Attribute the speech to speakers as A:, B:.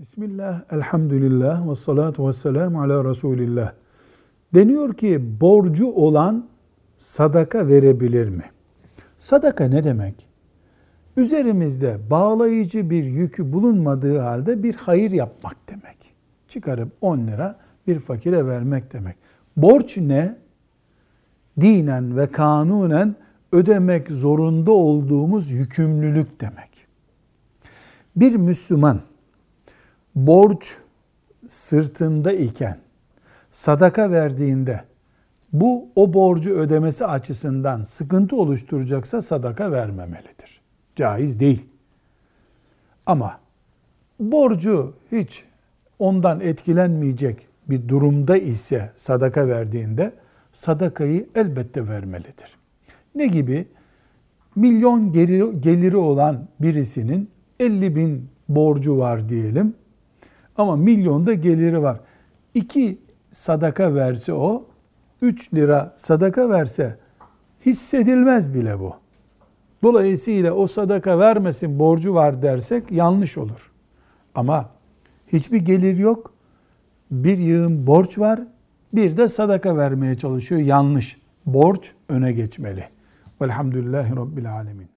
A: Bismillah, elhamdülillah ve salatu ve selamu ala Resulillah. Deniyor ki borcu olan sadaka verebilir mi? Sadaka ne demek? Üzerimizde bağlayıcı bir yükü bulunmadığı halde bir hayır yapmak demek. Çıkarıp 10 lira bir fakire vermek demek. Borç ne? Dinen ve kanunen ödemek zorunda olduğumuz yükümlülük demek. Bir Müslüman borç sırtında iken sadaka verdiğinde bu o borcu ödemesi açısından sıkıntı oluşturacaksa sadaka vermemelidir. Caiz değil. Ama borcu hiç ondan etkilenmeyecek bir durumda ise sadaka verdiğinde sadakayı elbette vermelidir. Ne gibi? Milyon geliri, olan birisinin 50 bin borcu var diyelim. Ama milyonda geliri var. İki sadaka verse o, 3 lira sadaka verse hissedilmez bile bu. Dolayısıyla o sadaka vermesin borcu var dersek yanlış olur. Ama hiçbir gelir yok. Bir yığın borç var. Bir de sadaka vermeye çalışıyor. Yanlış. Borç öne geçmeli. Velhamdülillahi Rabbil Alemin.